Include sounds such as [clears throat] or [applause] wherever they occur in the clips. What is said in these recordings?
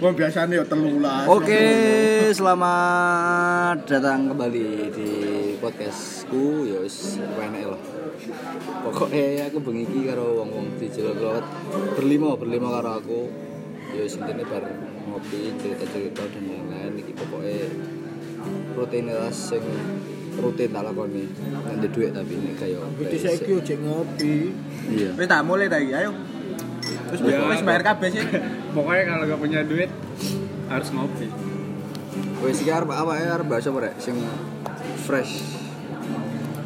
Wong biasane yo telulas. Oke, selamat datang kembali di podcastku ya wis enak. Pokoknya aku bengi iki karo wong-wong di Jelolot berlima berlima karo aku. Ya wis intine bar ngopi cerita-cerita dan lain-lain iki pokoknya rutinitas sing rutin tak lakoni. Nanti duit tapi ini kayak Iki saiki ngopi. Iya. Wis tak mulai ta iki, ayo. Wis Ya, wis bayar kabeh sih. Pokoknya kalau gak punya duit harus ngopi. Wis iki arep apa ya arep bahasa apa sing fresh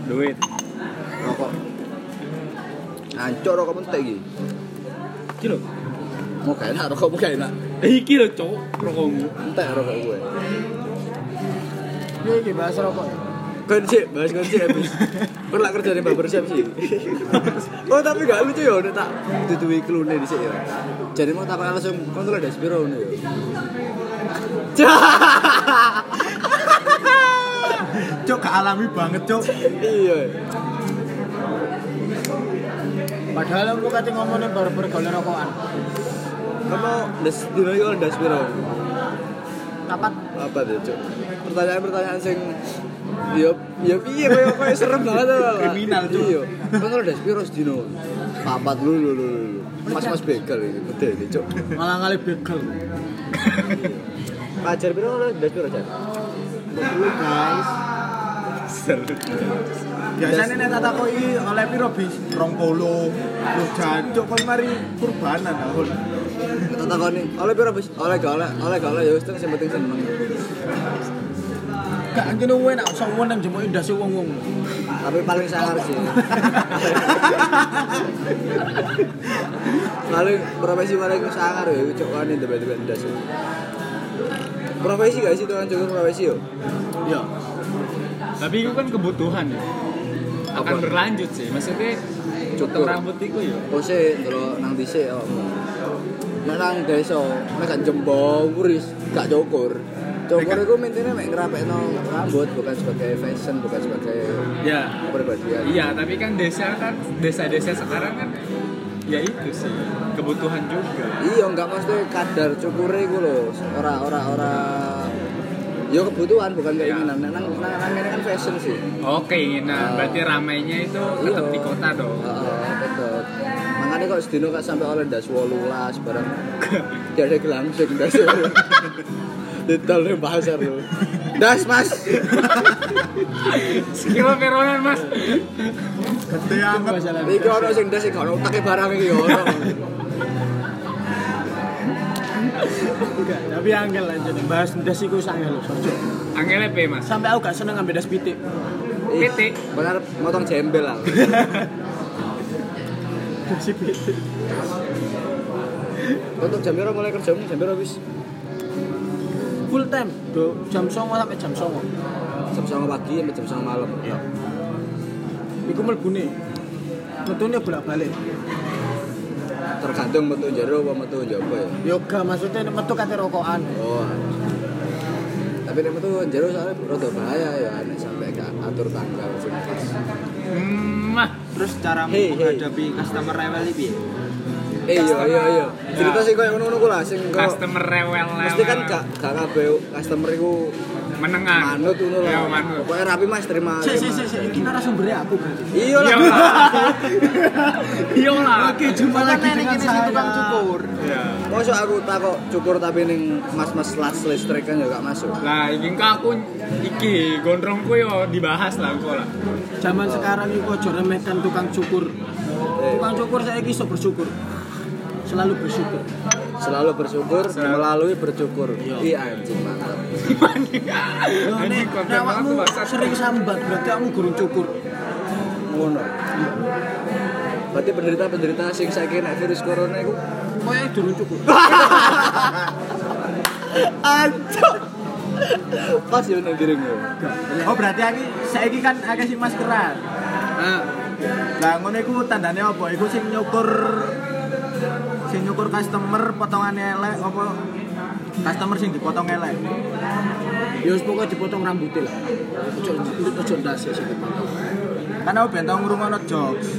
Duit. rokok. Ancur rokok mentek iki. Iki lho. Mau gak enak rokokmu gak enak. Eh, iki lho, Cok. Rokokmu. Entek rokok gue. Iki iki bahas rokok. Kunci, bahas kunci habis. Lah kerja di barbershop sih. oh tapi gak lucu ya, udah tak tutui kelune di sini. Jadi mau tak langsung kontrol ada spiro nih. [laughs] Cuk gak alami banget, Cuk. Iya. Padahal aku kate ngomongnya barber gawe rokokan. Kamu das dino itu ada spiro. Kapan? Apa tuh cuk? Pertanyaan-pertanyaan sing Yo, yo piye koyo koyo serem banget loh. [laughs] Kriminal, Cuk. Iya. Kontrol ada spiro dino. Papat lu lu lu. Mas-mas begal iki, gede iki, cuk. Malah ngalih begal. [laughs] Pajar piro ada spiro, Jar? Dulu guys. Biasanya nek tak takoki oleh piro bis? 20. Lu jancuk kon mari kurbanan aku. Tak takoni, oleh piro, Bos? Oleh gak oleh, oleh gak oleh ya wis sing penting seneng. Gak ngene wae nek sowan nang jemuk indah wong-wong. Tapi paling sangar sih. [laughs] paling profesi paling sangar ya cuk kan ndebet-ndebet ndas. Profesi gak sih tukang cukur profesi yo? Iya. Tapi itu kan kebutuhan ya. Akan Apa? berlanjut sih. Maksudnya Cukur. rambut itu ya. Ose delok nang dhisik yo. Nek nang desa, nek gak jembong wis gak cukur. Cukur itu intinya mek ngerapekno rambut bukan sebagai fashion, bukan sebagai Ya. kepribadian. Iya, tapi kan desa kan desa-desa sekarang kan ya itu sih kebutuhan juga. Iya, enggak mesti kadar cukure iku lho. Ora ora ora Ya kebutuhan bukan keinginan. Nek nang nang nang ini kan fashion sih. Oh, keinginan. Ah. Berarti ramainya itu Iya. tetap di kota dong. Heeh, tetep. Makanya kok sedino gak sampai oleh das 18 barang. [laughs] Dia ada langsung das. Detail nih pasar lu. Das, Mas. Sekilo peronan, Mas. Gede anget. Iki ono sing das sing ono take barang iki ya ono. Enggak, tapi angel lanjut. Bahas ndas iku sangel lho, Cuk. Angele P, Mas. Sampai aku gak seneng ngambil das pitik. Ih, PT. Bener motong jembel lah. [laughs] Das pitik. Untuk jam piro mulai kerja jam wis? Full time, do jam 09.00 sampai jam 09.00. Jam 09 pagi sampai jam 09 malam. Iya. Iku mlebune. Metune bolak-balik. Tergantung metu jero apa metu jaba ya. Yoga maksudnya metu kate rokokan. Oh. Tapi nek metu jero soalnya rada bahaya ya nek sampai gak atur tanggal sing pas. Hmm. Terus cara Hey, hey. menghadapi customer rewel iki piye? Eh iya iya iya. Cerita sih koyo ngono-ngono ku lah sing Customer rewel mesti kan gak gak kabeh customer iku menengah. manut ngono Ya, lah. manut. Pokoknya rapi Mas terima. Terima. sik sik iki narasumbernya aku berarti. Iya lah. [laughs] Iya lah. Iya. Oke, jumpa lagi dengan saya. tukang cukur. Iya. Mosok aku takok cukur tapi ning mas-mas las listrik kan juga gak masuk. Lah, iki aku iki gondrongku yo dibahas lah kok lah. Zaman sekarang iku aja remehkan tukang cukur. Eh, Tukang cukur saya iso bersyukur. Selalu bersyukur. selalu bersyukur Selalu. melalui bersyukur. Iya anjing mantap. Anjing, nek konten tuh, bangsat. sering sambat berarti kamu gurung cukur. Ngono. Berarti penderita-penderita sing saiki nek virus corona iku Kowe durung cukur. [laughs] Ancok. Pas yo ning giring. Oh berarti aku saiki kan akeh sing maskeran. Nah, ngono iku tandane apa? Iku sing nyukur sing nyukur customer potongannya elek apa customer sing dipotong elek. Ya wis pokoke dipotong rambutnya lah. Ojo ojo ndas ya sing dipotong. Kan aku ben tau ngrungokno jokes.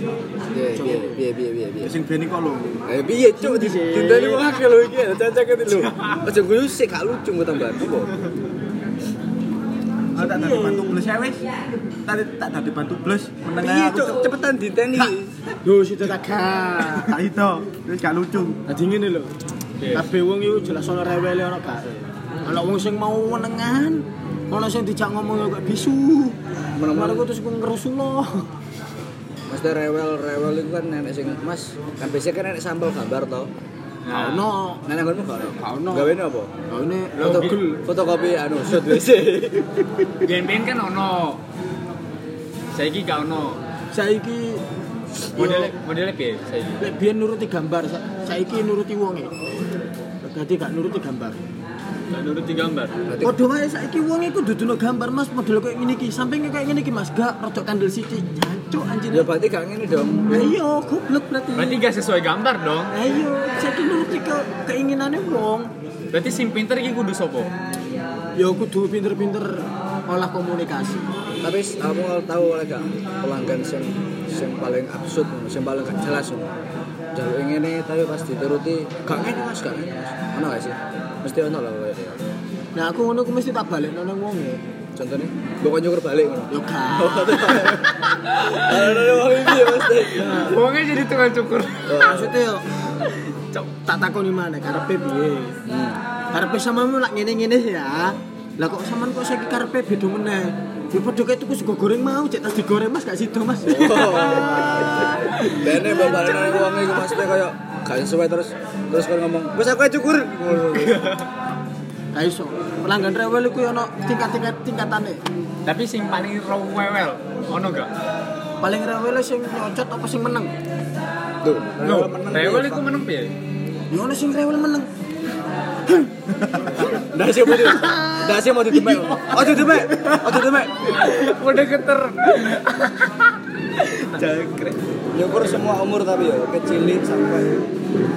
Piye piye piye piye. Sing ben iku lho. Eh piye cuk di dinteni wong akeh lho iki cancake lho. Aja guyu sik gak lucu kok tambahan apa? Aku tak dadi bantu bles ya wis. Tak tak dadi bantu bles [laughs] meneng Piye aku cepetan dinteni. Yo situ tak gak. Tak itu, wis gak lucu. Dadi ngene lho. Kabeh wong iku jelas ana rewele ana gak. Ana wong sing mau menengan, ana sing dijak ngomong kok bisu. Aku terus ku ngerusuno. Mesti rewel-rewel itu kan nenek sing Mas, kan biasanya kan nenek sampel gambar toh. Ono. Nenek nggonmu gak ono. Gak ono. Gawe apa? Nah ini Foto fotokopi anu shot WC. Biyen-biyen kan ono. Saiki gak ono. saiki Modele modele piye saiki? lek biyen nuruti gambar, sa- saiki nuruti wonge. Dadi gak nuruti gambar. Gak nuruti gambar. Padha wae saiki wong iku duduno gambar Mas model koyo ngene iki. Sampinge koyo ngene iki Mas, gak rodok kandel sithik. Jancuk anjir. ya berarti gak ngene dong. Ayo, goblok berarti. Berarti gak sesuai gambar dong. Ayo, saiki nuruti ke keinginane wong. Berarti sing pinter iki kudu sopo? Ya kudu pinter-pinter olah komunikasi. Tapi kamu tahu oleh gak pelanggan sing sing paling absurd, sing paling gak jelas. Jaluk ngene tapi pas dituruti gak ngene Mas, gak ngene Mas. Ono gak sih? Mesti ono lah kowe. Nah, aku ngono ku mesti tak balekno nang wong e. Contohnya, mbok nyukur balik ngono. Yo gak. Ada wong iki ya mesti. Wongnya jadi tukang cukur. Maksudnya yo tak takoni mana karepe piye? Karepe samamu lak ngene-ngene ya. Lah kok sampean kok saiki karepe beda meneh? Ya padha kayak tuku sego goreng mau, cek tas digoreng Mas gak sido Mas. Dene bapak nang wong iku mesti koyo gak sesuai terus terus kan ngomong, "Wes aku cukur." Iso. Pelanggan rewel yo ono tingkat-tingkat tingkatane. Tapi sing paling rewel ono gak? Paling rewel sing nyocot apa sing meneng? Tuh, meneng rewel iku meneng piye? Ya ono sing rewel meneng. Ndak sih mau. Ndak sih mau didemek. Ojo demek. Ojo demek. Udah geter. Jangkrik. Nyukur semua umur tapi ya, kecilik sampai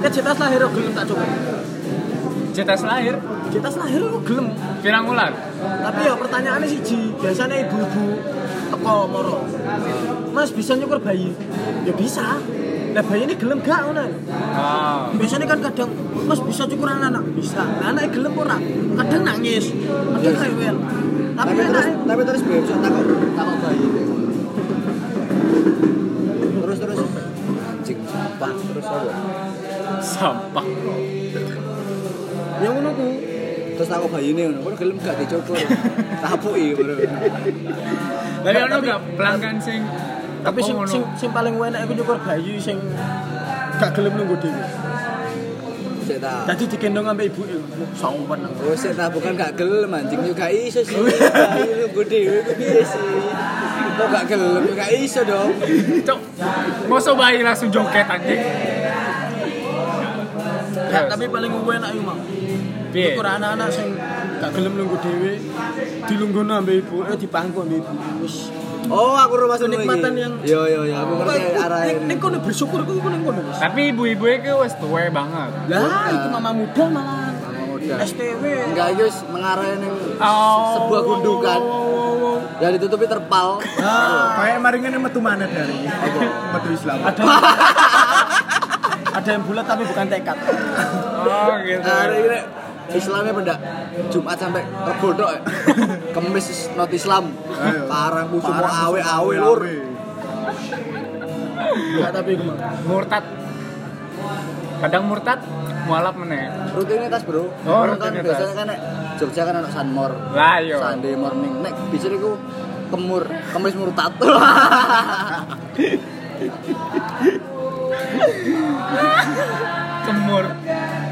Ya cetas lahir kok gelem tak coba. Cetas lahir, Cetas lahir kok gelem. pirang wulan? Tapi ya pertanyaannya siji, biasanya ibu-ibu teko moro. Mas bisa nyukur bayi? Ya bisa. Lah bayi ini gelem gak ngono? Oh. Biasanya kan kadang Mas bisa cukur anak-anak? Bisa. Lah anaknya gelem ora? Kadang nangis, kadang rewel. Tapi tapi terus anaknya tapi terus takut takut bayi terus terus. Anjing sampah. Terus apa? Sampah. yang ngono ku. terus takut bayi ini ngono. Gelem gak dicukur tapuki ngono Tapi ono gak pelanggan sing Tapi sing, sing, sing paling enak aku nyukur bayi sing gak gelem nunggu dhewe. Sik ta Dadi digendong ambek ibuke. Sowan. Oh, sik ta bukan gak gelem anjing yo gak iso sih. [laughs] Lu gede ku piye sih? Kok gak gelem yo gak iso dong. Cok, masa bayi langsung joget anjing? Ya, tapi paling enak yo, Mang. Piye? Anak-anak sing gak gelem nunggu dhewe dilungguhno ambek ibuke dipangku ambek ibu. Wis Oh, aku rumah sini. Kenikmatan yang- Yo yo yo, aku ngerti Ning- arahin. Ning kono bersyukur ku ning kono, Mas. Tapi ibu-ibu itu wes tuwe banget. Lah, itu mama muda malah. STW. Enggak, guys, mengarah ning Oh. sebuah gundukan yang ditutupi terpal. Kayak kemarin ini metu mana dari metu Islam. Ada [laughs] Ada yang bulat tapi bukan tekad. [laughs] Oh gitu. Hari ini Islamnya benda Jumat sampai Rebo tok ya. [laughs] Kemis not Islam. Parang semua Parang awe-awe lur. Enggak tapi. Murtad. Kadang murtad, mualaf meneh. Rutinitas, Bro. Oh, Orang kan rutinitas. biasanya kan nek Jogja kan anak Sunmor. Lah yo. Sunday morning nek bisa iku kemur, kemis murtad. Cemur.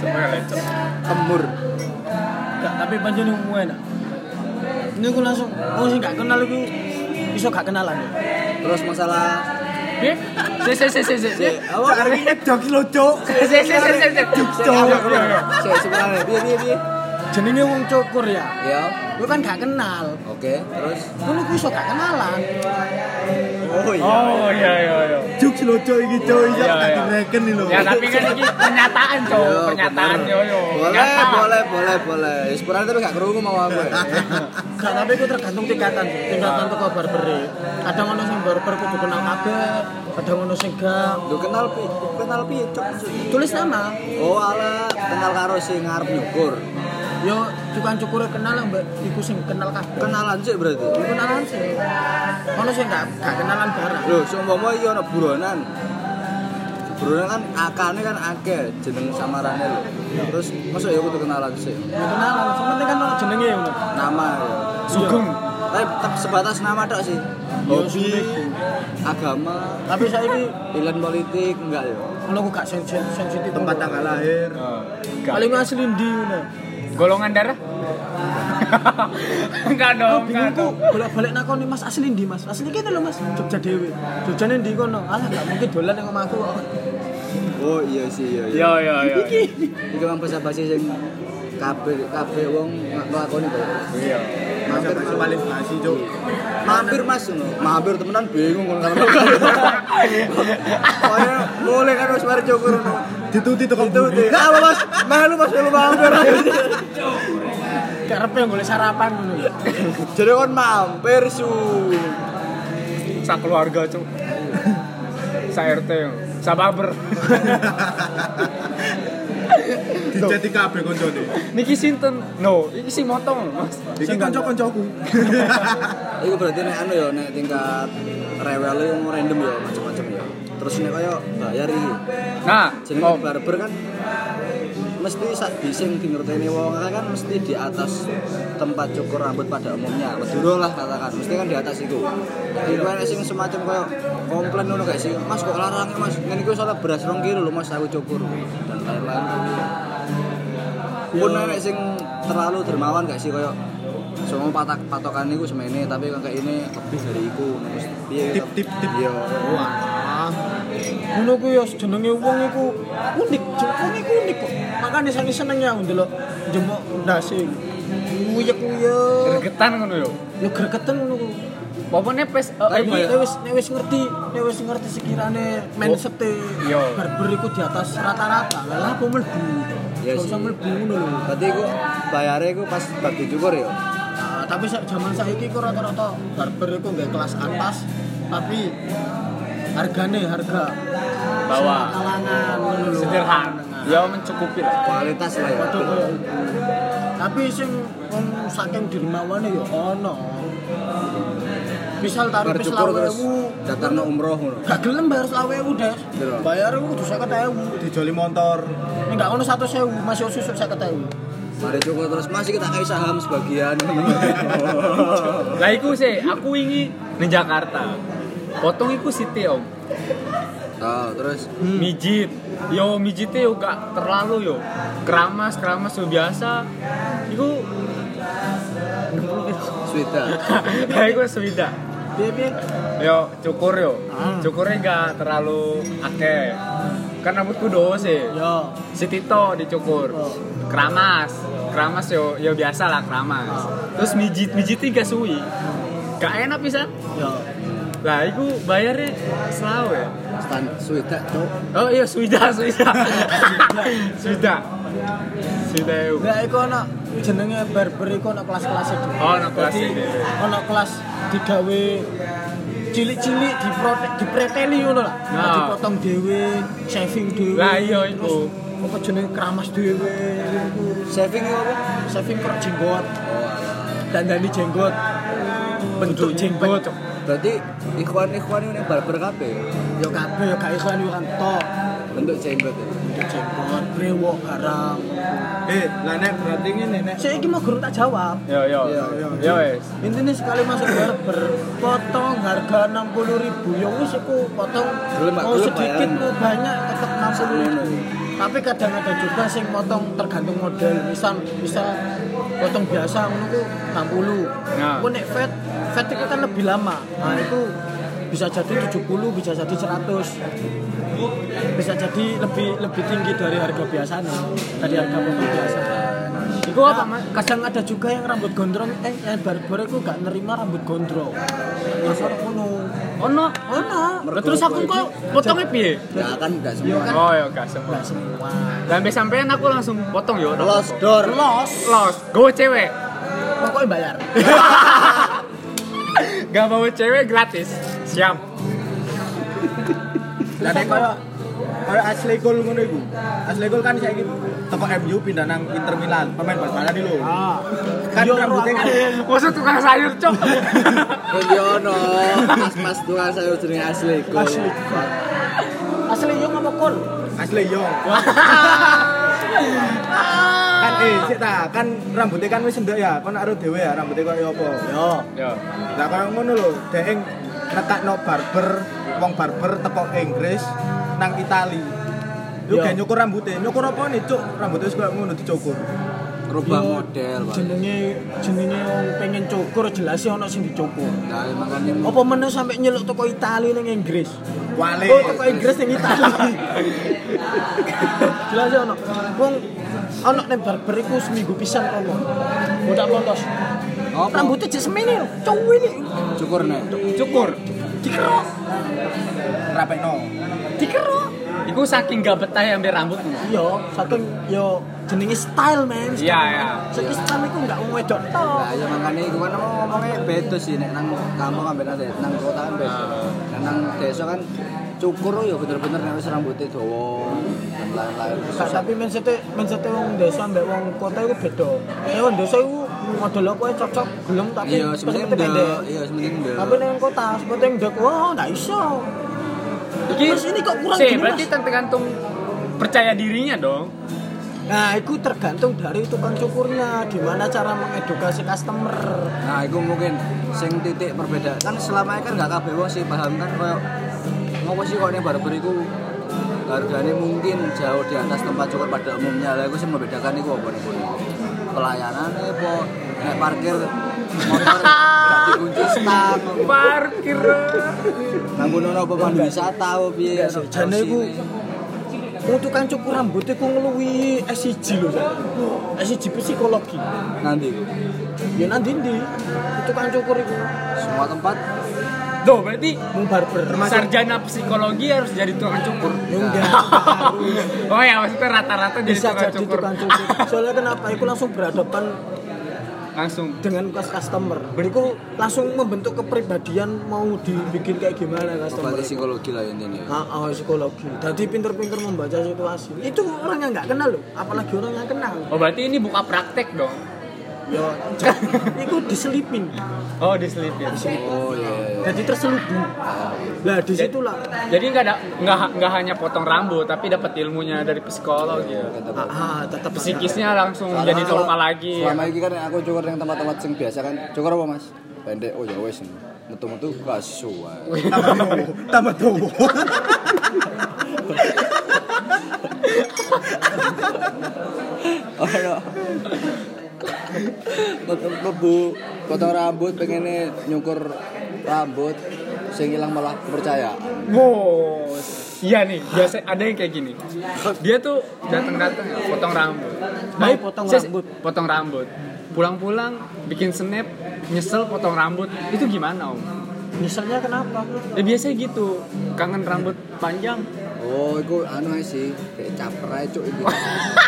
Cemur lecok. kemur. Enggak, tapi pancen umum enak. Ini aku langsung, oh sih gak kenal iku iso gak kenalan. Terus masalah? Si si si si si. si apa Hari ini jokes lucu. Si si si si si. Apa? Sik, sebenarnya piye piye piye. jenenge wong cukur ya. Ya. Gue kan gak kenal. Oke, terus ku iso gak kenalan. Oh Oh iya iya iya. Juk lo coy iki coy iso Iya, iya. direken nih lo. Ya tapi kan ini pernyataan Yo, cowok, pernyataan yo yo. Boleh, boleh, boleh, boleh. Sepurane tapi gak krungu mau aku. Gak [laughs] tapi ku tergantung tingkatan. Tingkatan teko barberi. Kadang ono sing barber kudu kenal kabeh, kadang ono sing gak. Lu kenal pi, kenal pi, cok. Tulis nama. Oh, ala kenal karo sing ngarep nyukur. Yo tukang cukur kenal mbak iku sing kenal kabeh. Kenalan sih berarti. Iku kenalan sih. Ono sing gak gak kenalan barang. Lho, seumpama iki ana buronan. Buronan kan akane kan akeh jeneng samarane lho. Terus masuk ya kudu kenalan sih. Ya kenalan, sing penting kan ono jenenge ngono. Nama ya. Sugeng. Tapi tetap sebatas nama tok sih. Hobi, agama, Tapi saiki pilihan politik enggak ya. ono ku gak sensitif Tempat tanggal lahir. Paling asli ngono. Golongan darah? [laughs] Enggak Aku dong, bingung enggak ku dong. bolak-balik nakoni Mas asli ndi Mas? Asli kene lho Mas, Jogja dhewe. Jogjane ndi kono? Alah gak mungkin dolan nang omahku. Oh iya sih iya. iya. Iya iya iya. Iki memang basa-basi sing kabeh kabeh wong nglakoni kok. Iya. Masa masa paling basi cuk. Mampir Mas ngono. Mampir temenan bingung karo. Kaya mulai kan wis mari cukur ngono. Dituti tuh Itu deh. Ah Mas, malu Mas lu mampir. Karepe golek sarapan ngono. Jadi kon mampir su. Sak keluarga, Cuk. Sa RT. Sa baber. Dijati kabeh koncone. Niki sinten? No, iki sing motong, Mas. Iki kanca-kancaku. Iku berarti nek anu ya nek tingkat rewel yang random ya macam-macam ya. Terus nek kaya bayar iki. Nah, Jenenge oh, barber kan mesti sak bising di ngerteni wong akeh kan mesti di atas tempat cukur rambut pada umumnya. Madura lah katakan mesti kan di atas itu iku ana sing semacam koyo komplain ngono gak sih? Mas kok larang ya mas? Ngene iku salah beras rong kilo lho mas aku cukur. Dan lain-lain. Pun nek sing terlalu dermawan gak sih koyo semua patok patokan iku semene tapi kan kayak ini lebih dari iku. Terus Tip tip tip. iya Wah. Ngono ku yo jenenge wong iku unik, wong iku unik kok. Makane saking senengnya ndelok jemok ndase. Uyek-uyek. gregetan ngono yo. Yo gregeten ngono ku. Pokoknya pes eh, Tapi iki nek wis wis ngerti, wis ngerti sekirane mindset Iya. barber iku di atas rata-rata. Lah apa mlebu? Usah sih. mlebu ngono lho. berarti iku bayarnya iku pas bagi cukur ya Nah, tapi zaman saiki kok rata-rata barber iku nggak kelas atas, tapi hargane harga Bawah. kalangan sederhana. Ya mencukupi lah. kualitas lah ya iku. Tapi sing wong saking dirmawane ya ono. Misal tarif wis bercukur terus 20.000, daftarno umroh ngono gak gelem bayar 20.000, Des. Berapa? Bayar kudu 50.000. Dijoli motor. Ini gak ono 100.000, masih susuk 50.000. mari cukur terus masih kita kasih saham sebagian [laughs] Lah iku sih, aku wingi ning Jakarta. Potong iku siti om. oh, terus Mijit. Yo mijitnya yo gak terlalu yo. Keramas, keramas yo biasa. Iku Swida Lah [laughs] iku swida. Piye-piye? Yo cukur yo. Ah. Cukurnya gak terlalu akeh. Kan rambutku dowo sih. Yo. Si Tito dicukur. Keramas. Keramas yo yo biasa lah keramas. Terus mijit, mijit gak suwi. Gak enak bisa. Yo. Lah iku bayarnya selawe ya. stand Swida cok Oh iya, Swida, Swida. [laughs] Swida. Swida yuk. Lah iku ono jenenge barber iku ono kelas-kelas itu. Oh, ono kelas ini. Ono kelas digawe cilik-cilik diprotek dipreteli ngono lah. Nah. Dipotong dhewe, shaving dhewe. Lah, iya, iku. Apa jenenge keramas dhewe iku. saving itu apa Shaving kok jenggot. Dandani jenggot. Bentuk jenggot. Berarti ikhwan-ikhwan ini barber kabeh ya? Yo kabeh yo gak iklan yo kan tok. bentuk jenggot ya? Bentuk jenggot, brewok barang. Eh, lah nek berarti ngene nek Saya iki mau gurung tak jawab. Yo yo. Iya, Yo yo wes. Intinya sekali masuk barber, potong harga 60 ribu, ya wis iku potong mau sedikit mau banyak tetap 60 ribu. Tapi kadang ada juga sing potong tergantung model, misal misal potong biasa ngono ku 60. Nah. Ku nek fat, itu kan lebih lama. Nah, itu bisa jadi 70, bisa jadi 100. Bisa jadi lebih lebih tinggi dari harga biasanya, dari harga potong biasa. Itu Iku apa, Mas? Kadang ada juga yang rambut gondrong, eh yang barber itu gak nerima rambut gondrong. Mas orang ngono. Ono. Ono. Terus aku kok potongnya piye? Ya kan enggak semua. Oh ya gak semua. Gak semua. Dan sampai sampean aku langsung potong yo. Los door. Los. Los. Gue cewek. Pokoknya bayar. [laughs] Gak mau cewek gratis. Siap. Jadi koyo koyo asli gol ngono iku. Asli gol kan saiki teko MU pindah nang Inter Milan, pemain iki lho. Ah. Kan Yo, rambutnya kan [laughs] Maksud tukang sayur, Cok. [laughs] Kondiono, mas-mas tukang sayur jenenge asli. Gol. Asli. Asli yo ngapa kol? asli yo. Kan eh sik ta, kan rambutnya kan wis ndek ya, kon nak ro dhewe ya rambutnya koyo apa. Yo. Yo. Lah koyo ngono lho, dhek ngetakno barber, wong barber teko Inggris nang Itali. Yo gak nyukur rambutnya, nyukur apa nih cuk? Rambutnya wis koyo ngono dicukur. Rubah Yo, model. Jenenge jenenge wong pengen cukur jelas sih ono sing dicukur. Nah, makanya Apa meneh sampe nyeluk toko Itali ning Inggris? Wale. Oh, toko Inggris ning Itali. [laughs] jelas sih ono. Wong ono ning barber iku seminggu pisan kono. Bodak polos. Apa? Rambutnya jek semene lho. Cuwi ini. cukur nih. Cukur. Dikerok. rapekno. Dikerok. Iku saking gak betah ya ambil rambutmu. Iya, saking yo jenenge style men. Iya, iya. Saiki style iku enggak wong wedok tok. Nah, ya makanya itu kan mau ngomongnya beda sih nek nang kamu kan beda deh, nang kota kan beda. Nah, nang desa kan cukur ya bener-bener nek wis rambutnya dawa dan lain-lain. Gak, tapi mindset mindset wong desa mbek wong kota iku beda. Eh wong desa iku model apa cocok gelem tapi Iya, sebenarnya pendek. ndek, iya sebenarnya. Tapi ning kota seperti yang ndek, wah ndak iso. Iki Terus ini kok kurang Sih, gini, berarti Mas? tergantung percaya dirinya dong. Nah, itu tergantung dari tukang cukurnya, gimana cara mengedukasi customer. Nah, itu mungkin sing titik perbedaan. Kan selama ini kan nggak kabeh wong sih paham kan? Koyo ngopo sih kok ini barber iku harganya mungkin jauh di atas tempat cukur pada umumnya. Lah itu sih membedakan itu apa nih pelayanan apa nek parkir motor dikunci stang Parkir. nono apa pandu wisata piye Jane iku Wong tukang cukur rambut iku ngeluwi SIG lho. SIG psikologi. nanti Ya nanti ndi? Tukang cukur iku semua tempat Tuh, berarti mung barber. sarjana psikologi harus jadi tukang cukur. Ya enggak harus. [laughs] Oh ya, maksudnya rata-rata jadi bisa tukang jadi cukur. tukang cukur. [laughs] Soalnya kenapa? Iku langsung berhadapan Langsung. dengan customer. Iku langsung membentuk kepribadian mau dibikin kayak gimana customer. berarti psikologi lah intinya Ah, ah, psikologi. Jadi pinter-pinter membaca situasi. Itu orang yang nggak kenal loh, apalagi orang yang kenal. Oh, berarti ini buka praktek dong. Yo, [laughs] itu diselipin, Oh, diselipin. oh iya iya jadi terselubung. Lah di situ lah. Jadi nggak ada nggak nggak hanya potong rambut, tapi dapat ilmunya dari psikolog ya. Ah, ah, tetap Psikisnya langsung Soalnya jadi kalau- normal lagi. Selama ini kan aku cukur yang tempat-tempat sing biasa kan. Cukur apa, Mas? Pendek. Oh ya wes. Metu-metu gak sesuai. [laughs] Tambah tuh. Tambah tuh. Oh no. Potong lebu, potong rambut, pengennya nyukur rambut, sing hilang malah kepercayaan. Wow. Iya nih, biasa ada yang kayak gini. Dia tuh datang-datang ya, potong rambut. Baik, potong saya- rambut. Potong rambut. Pulang-pulang bikin snap, nyesel potong rambut. Itu gimana, Om? Misalnya kenapa? Ya biasanya gitu. Kangen rambut panjang. Oh, itu anu sih, kayak caper aja cuk itu. [laughs]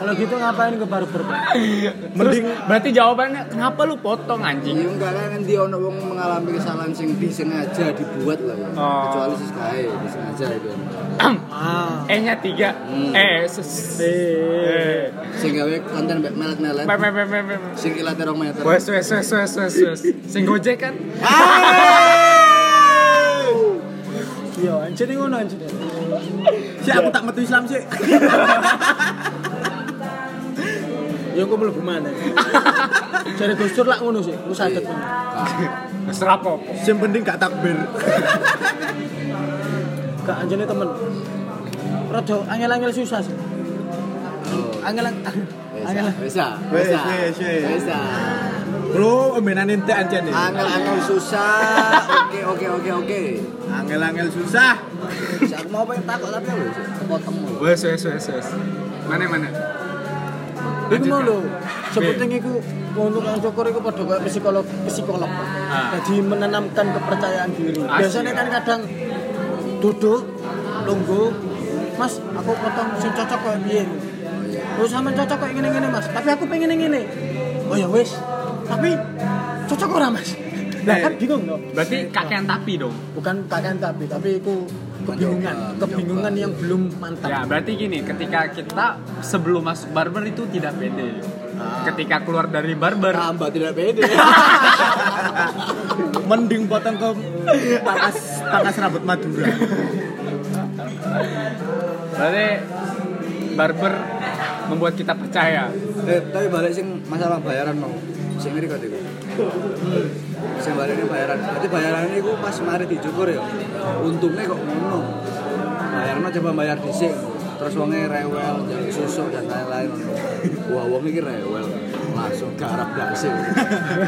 Kalau gitu ngapain ke barber? Pak? Mending berarti jawabannya kenapa lu potong anjing? Iya enggak kan dia ono wong mengalami kesalahan sing disengaja dibuat lah ya. Oh. Kecuali sis kae disengaja itu. Ah, [clears throat] E-nya tiga. Hmm. Eh, ses. Eh. Sing gawe konten melet-melet. Sing ilate 2 meter. Wes wes wes wes wes wes. Sing gojek kan? iya, anjir ini ngono anjir. Si aku tak metu Islam sih. [laughs] Ya kok mlebu mana? [laughs] Jare Gus Dur lak ngono sih, ku sadet. Wes rapo. Yang penting gak takbir. [laughs] Gak anjene temen. Rada angel-angel susah sih. Oh. Angel [laughs] angel. Bisa. Wes, Bisa. wes. Bisa. Bro, embenan ente nih. Angel-angel susah. Oke, oke, oke, oke. Angel-angel susah. Bisa aku mau pengen takut tapi aku bisa potong. Wes wes wes wes. Mana mana? Iku mau lho, sebutin iku untuk yang cukur iku padha kayak psikolog psikolog. Ah. Jadi menanamkan kepercayaan diri. Biasanya kan kadang duduk lungguh Mas, aku potong sing cocok kayak piye? Oh, sama cocok kayak gini-gini, Mas. Tapi aku pengen yang gini. Oh ya wis. Tapi cocok ora, Mas? Lah kan bingung dong. Berarti kakean tapi dong. Bukan pakaian tapi, tapi itu kebingungan, kebingungan yang belum mantap. Ya, berarti gini, ketika kita sebelum masuk barber itu tidak pede. Ketika keluar dari barber, Tambah tidak pede. [laughs] Mending potong ke pakas pakas rambut Madura. berarti barber membuat kita percaya. Eh, tapi balik sing masalah bayaran mau. Sing ngeri kok. Balik ini bayaran. Berarti ini pas mari dicukur ya. Untungnya kok ngono. Bayarnya coba bayar dhisik. Terus wonge rewel, jadi susuk dan lain-lain. Wah, wong iki rewel. Langsung garap dasi.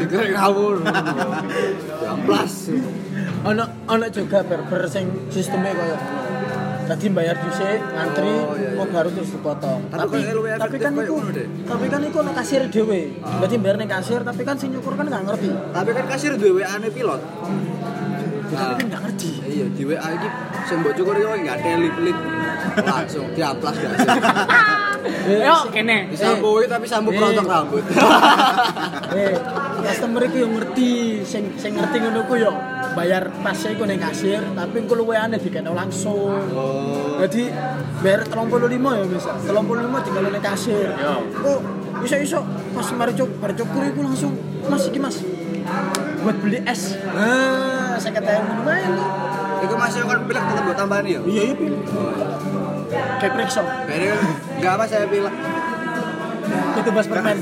Dikira ngawur. Amplas. ono ono juga barber sing sistemnya kayak tadi bayar dhisik ngantri Oh, iya, iya. mau baru terus dipotong Tapi tapi efektif kan iku deh. tapi kan iku ono kasir dhewe berarti bayar ning kasir tapi kan sing nyukur kan nggak ngerti Tapi kan kasir duwe WA-ne pilot. tapi kan nggak ngerti Iya, di WA iki sing mbok cukur iki enggak telip-lip. Langsung diamplas gak sih? [laughs] Yo, kene. Disampui tapi sampo Eh. perontok rambut. eh [laughs] customer iki yo ngerti sing sing ngerti ngono ku yo bayar pas iku ning kasir tapi engko luwe aneh dikene langsung Oh. Jadi bayar 35 ya bisa. 35 tinggal ning kasir. Yo. Oh, iso-iso pas mari cuk, mari iku langsung Mas iki Mas. Buat beli es. Ah, saya kata yang lumayan tuh. Iku masih kan pilek tetep mbok tambahin ya. Iya, iya pilih. Kayak periksa. Kayaknya enggak apa saya pilek. Itu bas permen.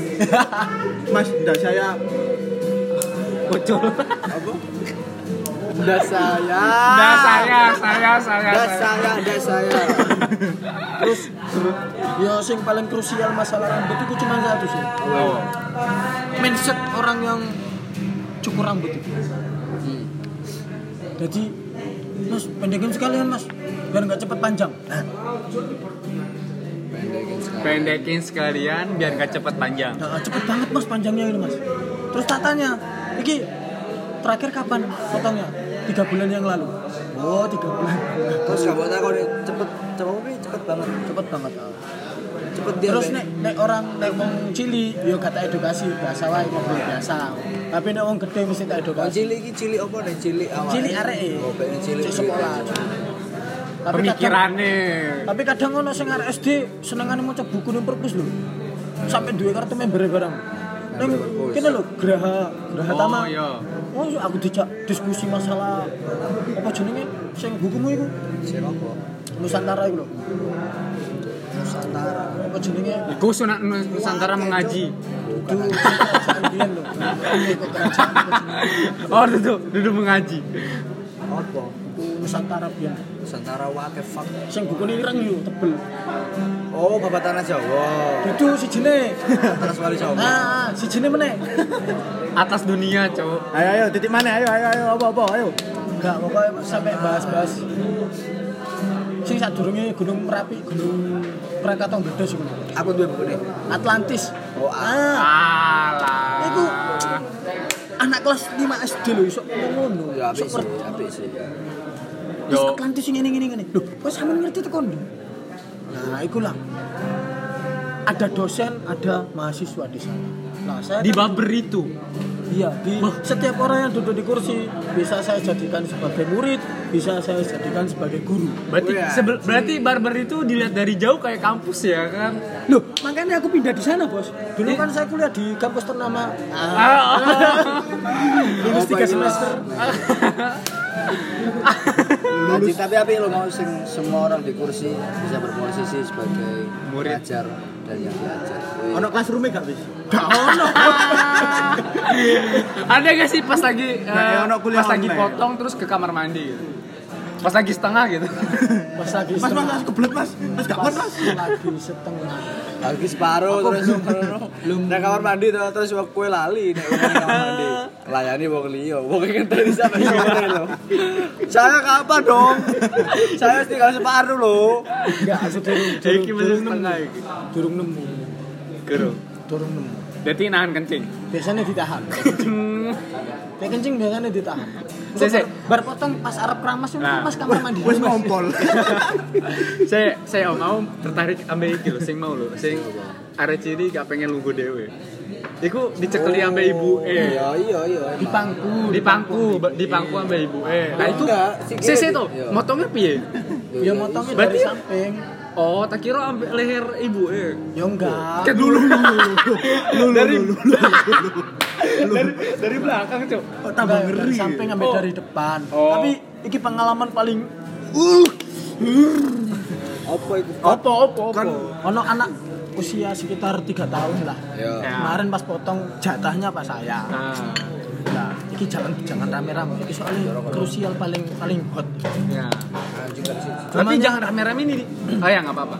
[laughs] Mas, ndak saya Bocor. Apa? Udah saya. Nah, saya, saya, saya. Das saya. das saya. Terus ya sing paling krusial masalah rambut itu cuma satu sih. Oh. Mindset orang yang cukur rambut itu. Hmm. Jadi Mas, pendekin sekalian mas, biar nggak cepet panjang. Nah, Pendekin sekali. Pendekin sekalian biar gak cepet panjang. Nah, cepet banget mas panjangnya ini mas. Terus tak tanya, iki terakhir kapan potongnya? Tiga bulan yang lalu. Oh tiga bulan. Terus aku nih cepet, cepet tapi cepet banget. Cepet banget. Cepet dia. Terus nek nek orang nek wong cili, yo kata edukasi biasa wae ngobrol biasa. Tapi nek wong gede mesti tak Oh, edukasi. cili iki cili apa nih? Cili awal. Cili arek. Oh, pengen cili. Sekolah. Tapi kadang, Pemikirannya. tapi kadang ono sing arek SD senengane maca buku ning perpus lho. Sampai duwe kartu member barang. Ning perpus. kene lho Graha, Graha Tama. Oh, iya. Oh, aku dijak diskusi masalah apa jenenge sing bukumu iku Sing apa? Nusantara iku lho. Nusantara. Apa jenenge? Iku sunat Nusantara mengaji. Kerajaan biyen lho. Jenenge? Oh, duduk, duduk mengaji. Apa? Nusantara biyen. Nusantara the fuck? Sing bukune ireng lho, tebel. Oh, Bapak Tanah Jawa. Itu sijine. Terus wali Jawa. Nah, sijine meneh. Atas dunia, cowok. Ayo ayo titik mana? Ayo ayo ayo apa apa ayo. Enggak, pokoknya sampai bahas-bahas sing sadurunge Gunung Merapi, Gunung Krakatau gede sih. Apa duwe buku nih? Atlantis. Oh, ah. Alah. Iku anak kelas 5 SD lho iso ngono. Ya apik sih, apik sih. Yo. Atlantis ini ini ini. Loh, kok sampean ngerti tekon? Nah, ikulah. Ada dosen, ada mahasiswa di sana. Nah, saya Di kan- baber itu. Iya, di setiap orang yang duduk di kursi bisa saya jadikan sebagai murid, bisa saya jadikan sebagai guru. Berarti Oh, iya. berarti barber itu dilihat dari jauh kayak kampus ya kan? Loh, makanya aku pindah di sana, Bos. Dulu kan saya kuliah di kampus ternama. Ah, Ah. lulus Oh, tiga Pak, semester. [laughs] Lulus. Tapi apa lo mau sing semua orang di kursi bisa berposisi sebagai Murid. pengajar dan yang diajar. Ono classroom gak bis? Gak ono. [laughs] Ada gak sih pas lagi ono kuliah pas lagi potong terus ke kamar mandi gitu. Pas lagi setengah gitu. Pas lagi Mas mas setengah. mas kebelet mas. Mas gak kuat mas. lagi setengah. Lagi separuh terus belum nek kamar mandi tuh, terus wong kue lali nang kamar mandi. Layani wong liya, wong ngenteni sampai sore lho. Saya kapan dong? Saya tinggal separuh loh. Enggak, aku durung Iki durung nemu. Durung nemu. Durung nemu. Jadi nahan kencing. Biasanya ditahan. [laughs] Kayak kencing biasanya ditahan. Sik, sik. Bar potong pas arep keramas itu Nah. pas kamar mandi. Wis ngompol. saya saya mau tertarik ambil iki lho sing mau lho sing arek ciri gak pengen lungguh dhewe. Iku dicekeli ambek ibu eh. Iya iya iya. di pangku. Di pangku, di pangku ambek ibu eh. Nah itu di- tuh, iya. motongnya piye? [laughs] Ya motongnya Berarti- dari samping. Oh, tak kira ambek leher ibu eh. Ya enggak. Kan dulu dari dari dari belakang, Cuk. Oh, tambah ngeri. samping sampai Oh. dari depan. Oh. Tapi iki pengalaman paling Apa itu? Opo opo Kan opo. ono anak usia sekitar tiga tahun lah. Ya. Kemarin pas potong jatahnya pas saya. Nah, iki jangan jangan rame-rame. Iki soalnya krusial paling paling hot. ya. Situ. Tapi jangan rame-rame ini. Oh ya nggak apa-apa.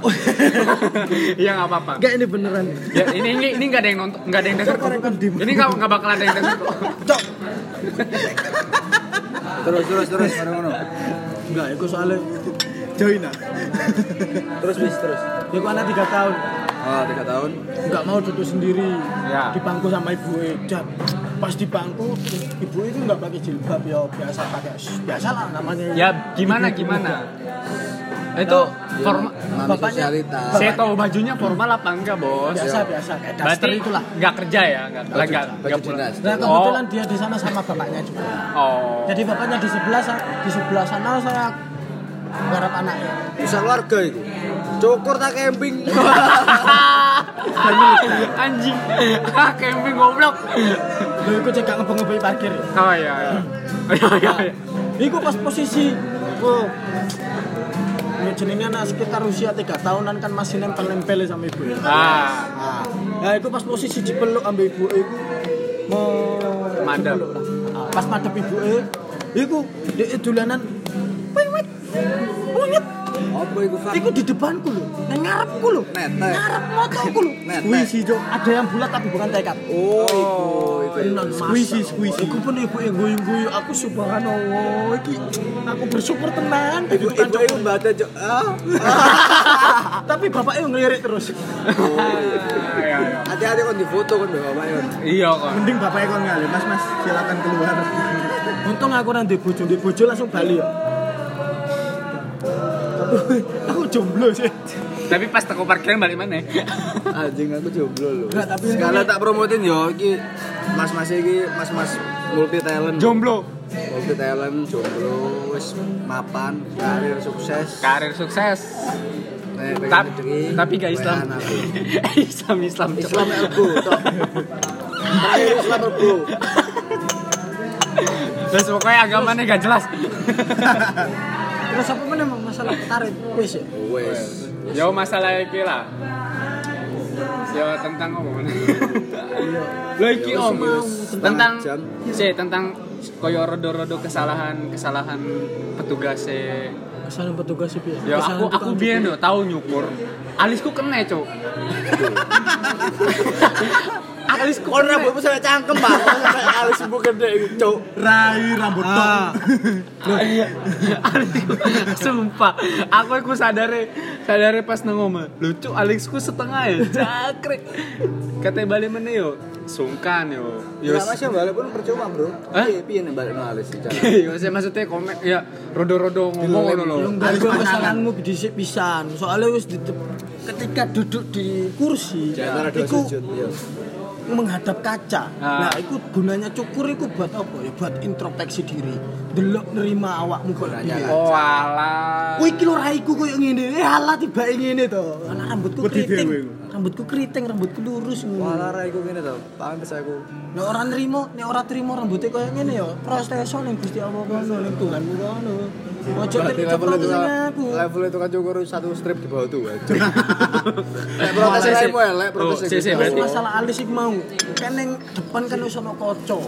Iya [laughs] nggak apa-apa. Enggak ini beneran. Ya, ini ini ini nggak ada yang nonton, nggak ada yang denger. kok. Ini nggak nggak bakal ada yang denger. kok. [laughs] Cok. Terus terus terus. Enggak, itu soalnya join. Terus bis terus. ya anak tiga tahun Oh, tiga tahun. nggak mau duduk sendiri Ya. di bangku sama ibu dan pas di bangku ibu itu nggak pakai jilbab ya biasa pakai biasa lah namanya Ya gimana gimana? Itu formal. Mami Bapaknya-. Saya tahu bajunya formal apa enggak, Bos? biasa biasa kayak Berarti daster itulah nggak kerja ya, nggak nggak nggak nggak dinas. nah kebetulan dia di sana sama bapaknya juga Oh. jadi bapaknya di sebelah di sebelah sana saya garap anaknya Bisa keluarga itu. Cukur tak camping. [laughs] Anjing. Ah, camping goblok. lo ikut cek ngebeng-ngebeng parkir ya Oh iya iya. Iya iya. iya. Iku pas posisi oh, ya jenenge anak sekitar usia tiga tahunan kan masih nempel-nempel sama ibu ya. Ah, Nah, nah itu pas posisi dipeluk ambil ibu iku mau. Ah, Pas madep ibu e, iku dia dolanan wiwit. Wiwit. Apa itu Fak? Iku di depanku lho, nang ngarepku lho. Netek. Ngarep motorku lho. Squeezy, Cok. Ada yang bulat tapi bukan tekad. Oh, iku iku. Tenan, Squeezy, masa. squeezy. Iku pun ibu yang guyu-guyu aku subhanallah iki aku bersyukur tenan Ibu Itu kan, ibu ibu baca cok. Ah. [laughs] tapi bapaknya ngelirik terus iya iya. Hati-hati kan di foto kan bapak Pak Yon. Iya kok. Mending bapaknya kon ngali, Mas Mas silakan keluar. untung aku nanti bojo di bojo langsung bali ya aku jomblo sih Tapi pas teko parkiran balik mana? Anjing aku jomblo loh. Enggak, tapi sekali tak promotin yo iki mas-mas iki mas-mas multi talent. Jomblo. Multi talent, jomblo, wis mapan, karir sukses. Karir sukses. Nek pengen Tapi, gak [laughs] Islam. aku. Islam Islam. Islam. Terakhir Islam ergo. Terus pokoknya agamanya gak jelas. [laughs] terus apa mana masalah tarik wis ya Wes. Yo masalah iki lah. Yo tentang apa mana? [laughs] Lo iki om tentang jam. si tentang koyo rodo-rodo kesalahan kesalahan petugas kesalahan petugas sih ya Ya aku aku biyen yo tahu nyukur. Alisku kena, [laughs] Cuk. Alisku Kon rambutmu sampe cangkem, Pak. Sampe [laughs] alis ibu gede cuk. Rai rambut tok. Alisku sumpah aku iku sadare sadare pas nang omah lucu alisku setengah ya cakrik kate balik meneh yo sungkan yo yo Ya Mas ya balik pun percuma, Bro. Hah? Piye nek balik alis iki. [laughs] yo saya maksudnya komen ya rodo-rodo ngomong ngono lho dari kesalahanmu dhisik pisan soalnya wis di ketika duduk di kursi iku sujud, iya. Menghadap kaca. Ah. Nah, itu gunanya cukur itu buat apa? Ya buat introspeksi diri. Delok nerima awakmu kok piye. oh alah Kuwi iki lho raiku koyo ngene. Eh alah tiba ngene to. Ana rambutku keriting. Rambutku keriting, rambutku lurus. Wala ra iku ngene to. Pantes aku. Nek ora nrimo, nek ora trimo rambutnya koyo ngene ya, prosteso ning Gusti Allah kono, ning Tuhanmu kono. Ojo level itu aku. level itu kan cukur satu strip di bawah tuh. Nek protes lainmu elek, protes Oh, gitu. masalah alis iki mau. Kan ning depan kan wis ana kaca.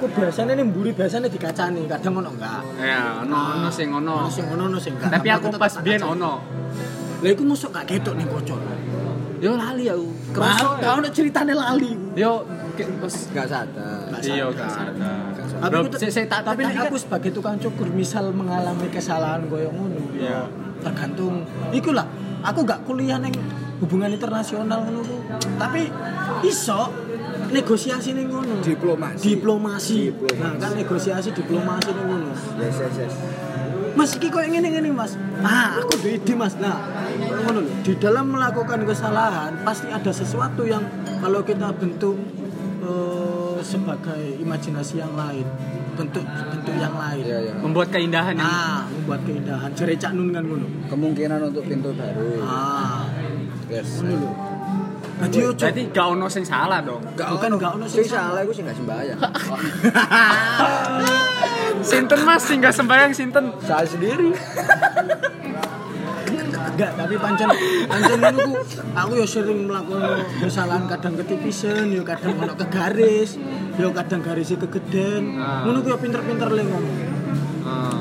Ku biasanya nih mburi biasanya dikacani, kadang ono enggak. ya ono ono sing ono Ono sing ono ono sing enggak. tapi aku pas biyen ono Lah iku mosok gak ketok ning kaca. yo lali aku Kerasa gak ono ceritane lali. yo pas Gak sadar. iya kan Tapi Bro, aku- saya- tak- tapi tapi nek aku sebagai tukang cukur misal mengalami kesalahan koyo ngono. Iya. Tergantung iku lah. Aku gak kuliah ning hubungan internasional ngono tapi iso negosiasi ning ngono. Diplomasi. Diplomasi. Diplomasi. Nah, kan negosiasi diplomasi ning ngono. Yes, yes, yes. Mas iki koyo ngene-ngene Mas. Ah, aku duwe ide Mas. Nah, ngono lho. Di dalam melakukan kesalahan pasti ada sesuatu yang kalau kita bentuk eh, sebagai imajinasi yang lain, bentuk bentuk yang lain. Iya, iya. Membuat keindahan yang Ah, membuat keindahan. Jare Cak Nun kan ngono. Kemungkinan untuk pintu baru. Ah, Yes. ngono Jadi ojo Berarti gak ono sing salah dong. Bukan, gak ono sing sing salah iku sing gak sembayang. [laughs] Sinten Mas sing gak sembayang sinten? Saya sendiri. enggak, tapi pancen pancen ngono ku aku ya sering melakukan kesalahan kadang ketipisen, ya kadang ono ke garis, ya kadang garisnya kegeden. Ah. Ngono ku ya pinter-pinter le ngomong. Ah.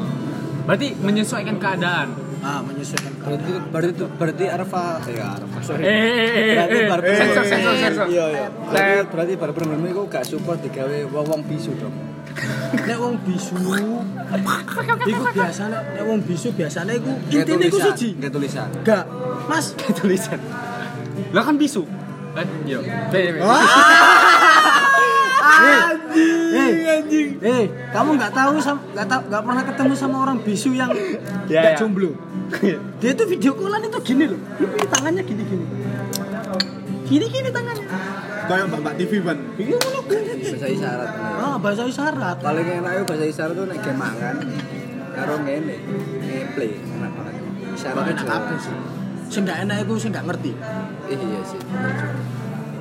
Berarti menyesuaikan keadaan. Ah, menyesuaikan Berarti keadaan. berarti berarti Arfa ya Arfa. Sorry. Eh, eh, eh, Berarti eh, barber sensor, sensor, sensor. Iya, iya. Berarti berarti barber menurutmu iku gak support digawe wong bisu dong. Nek wong bisu iku biasane nek wong bisu biasane iku intine iku siji. kayak tulisan. Enggak. Mas, [laughs] Tulisan. Lah kan bisu. Eh, iya. Be, be. Anjing, anjing. Eh, kamu nggak tahu sam- nggak tahu nggak pernah ketemu sama orang bisu yang Ya, nggak ya. jomblo. [laughs] Dia tuh video callan itu gini loh. Ini tangannya gini gini. Gini gini tangannya. Kayak Mbak TV ban. Iya ngono gini. Bahasa isyarat. Ah, bahasa isyarat. Paling enak itu bahasa isyarat tuh nek game mangan karo ngene. Ngeplay enak banget. Isyaratnya Enak jelas. apa sih? Sing nggak enak iku sing nggak ngerti. Eh, Iya sih.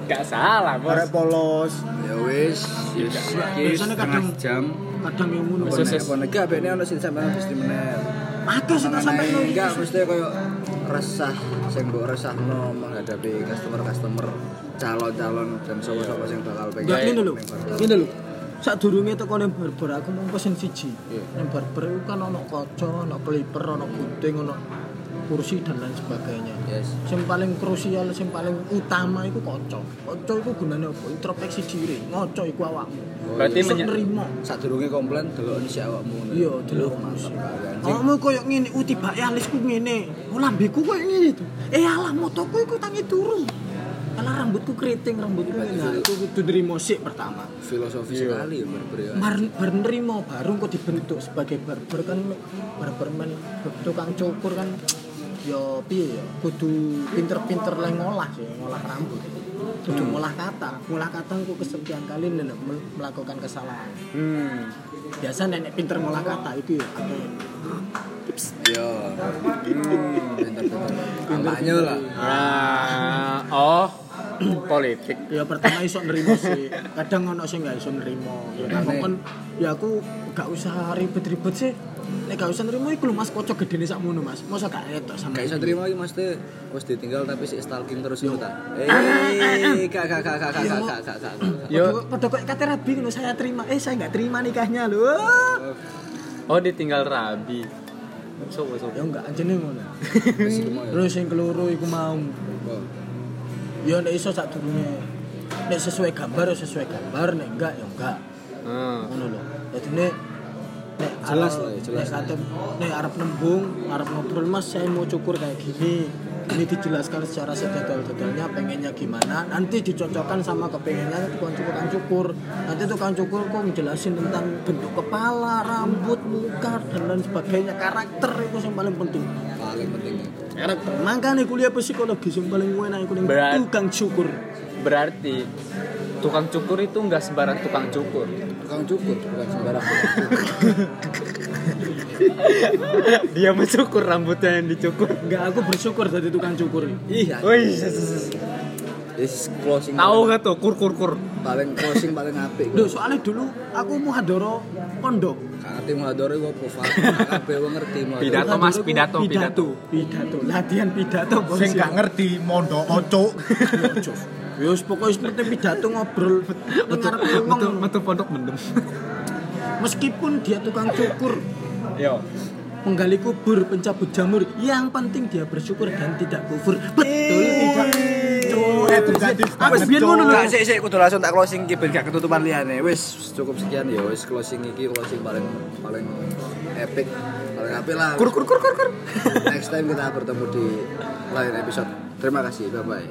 Gak salah, Bos. Arek polos. Ya wis, wis iki Biasanya setengah kadang- jam. Kadang yang ngono. Apa Sus, nek sus. apa nek gak bekne ono sing sampean mesti menel. Ada sih tak sampai Mengenai enggak mesti koyo resah sing mbok resahno menghadapi customer-customer calon-calon dan sapa-sapa sing bakal pengen. Enggak ngene lho. Ngene lho. Sak durunge teko ning barber aku mau pesen siji. Iya. Ning barber iku kan ono kaca, ono clipper, ono gunting, ono kursi dan lain sebagainya. Yes. yang paling krusial yang paling utama itu kocok kocok itu gunanya apa? Introspeksi diri. Ngocok itu awakmu. Oh, iya. Berarti menya... nerima. saat durungnya komplain dulu ini si awakmu. Iya dulu awakmu koyok uti utibak oh, ya alisku oh, lambiku koyok gini itu. Eh alah motoku itu tangi turun karena rambutku keriting rambutku ini nah, itu itu nerimo sih pertama. Filosofi iya. sekali ya barber ya. Baru kok dibentuk sebagai barber kan barberman tukang cukur kan ya piye ya kudu pinter-pinter lah ngolah sih ngolah rambut kudu ngolah kata ngolah kata aku kesekian kali mel- melakukan kesalahan Hmm. biasa nenek pinter ngolah kata itu ya akeh. Yo. Pinter-pinter. Kampanye lah. Ah, oh, [clears throat] politik. ya pertama iso nerimo sih kadang ono sing gak iso nerimo ya kan ya aku gak usah ribet-ribet sih Nek gak usah nerimo iku lho Mas kocok gedene sakmono Mas. Masa gak etok sama. Gak bisa terima lagi mas teh wis ditinggal tapi si stalking terus itu ta. [clears throat] Eh, kak kak kak kak kak kak kak kak. Yo. Padha kok kate rabi ngono saya terima. Eh saya nggak terima nikahnya lho. Oh, ditinggal rabi. Sopo sopo. Ya enggak anjene ngono. [laughs] Terus sing keloro iku mau. Ya nek iso sak durunge. Nek sesuai gambar ya sesuai gambar, nek enggak ya enggak. Hmm. Ngono lho. Dadi nek nek Jelas lah ya, jelas. Nek nek arep nembung, arep ngobrol Mas, saya mau cukur kayak gini. Ini dijelaskan secara sedetail-detailnya pengennya gimana. Nanti dicocokkan sama kepengennya tukang cukur tukang cukur. Nanti tukang cukur kok ngejelasin tentang bentuk kepala, rambut, muka dan lain sebagainya. Karakter itu yang paling penting. Paling penting Karakter. Makanya kuliah psikologi yang paling enak itu Berat. tukang cukur. Berarti tukang cukur itu nggak sembarang tukang cukur. Tukang cukur bukan sembarang. [laughs] Dia mencukur rambutnya yang dicukur. Enggak, aku bersyukur jadi tukang cukur. Iya. Wih, Is closing. tahu gak tuh kur kur kur. Paling closing paling apik. Duh, soalnya dulu aku muhadoro pondok. Kate muhadore gua profil. Kabeh wong ngerti muhadore. Pidato, Mas, pidato, pidato, pidato, latihan pidato. bos. Sing gak ngerti mondok oco. [laughs] Ya wis pokoke seperti pidato ngobrol Metu, ngarep metu, pondok mendem. Meskipun dia tukang cukur, Yo. menggali kubur, pencabut jamur, yang penting dia bersyukur dan tidak kufur. Betul tidak? Edukatif banget, biyen ngono lho. Sik sik kudu langsung tak closing iki ben gak ketutupan liyane. Wis cukup sekian ya wis closing iki closing paling paling epic paling apik lah. Kur kur kur kur. Next time kita bertemu di lain episode. Terima kasih. Bye bye.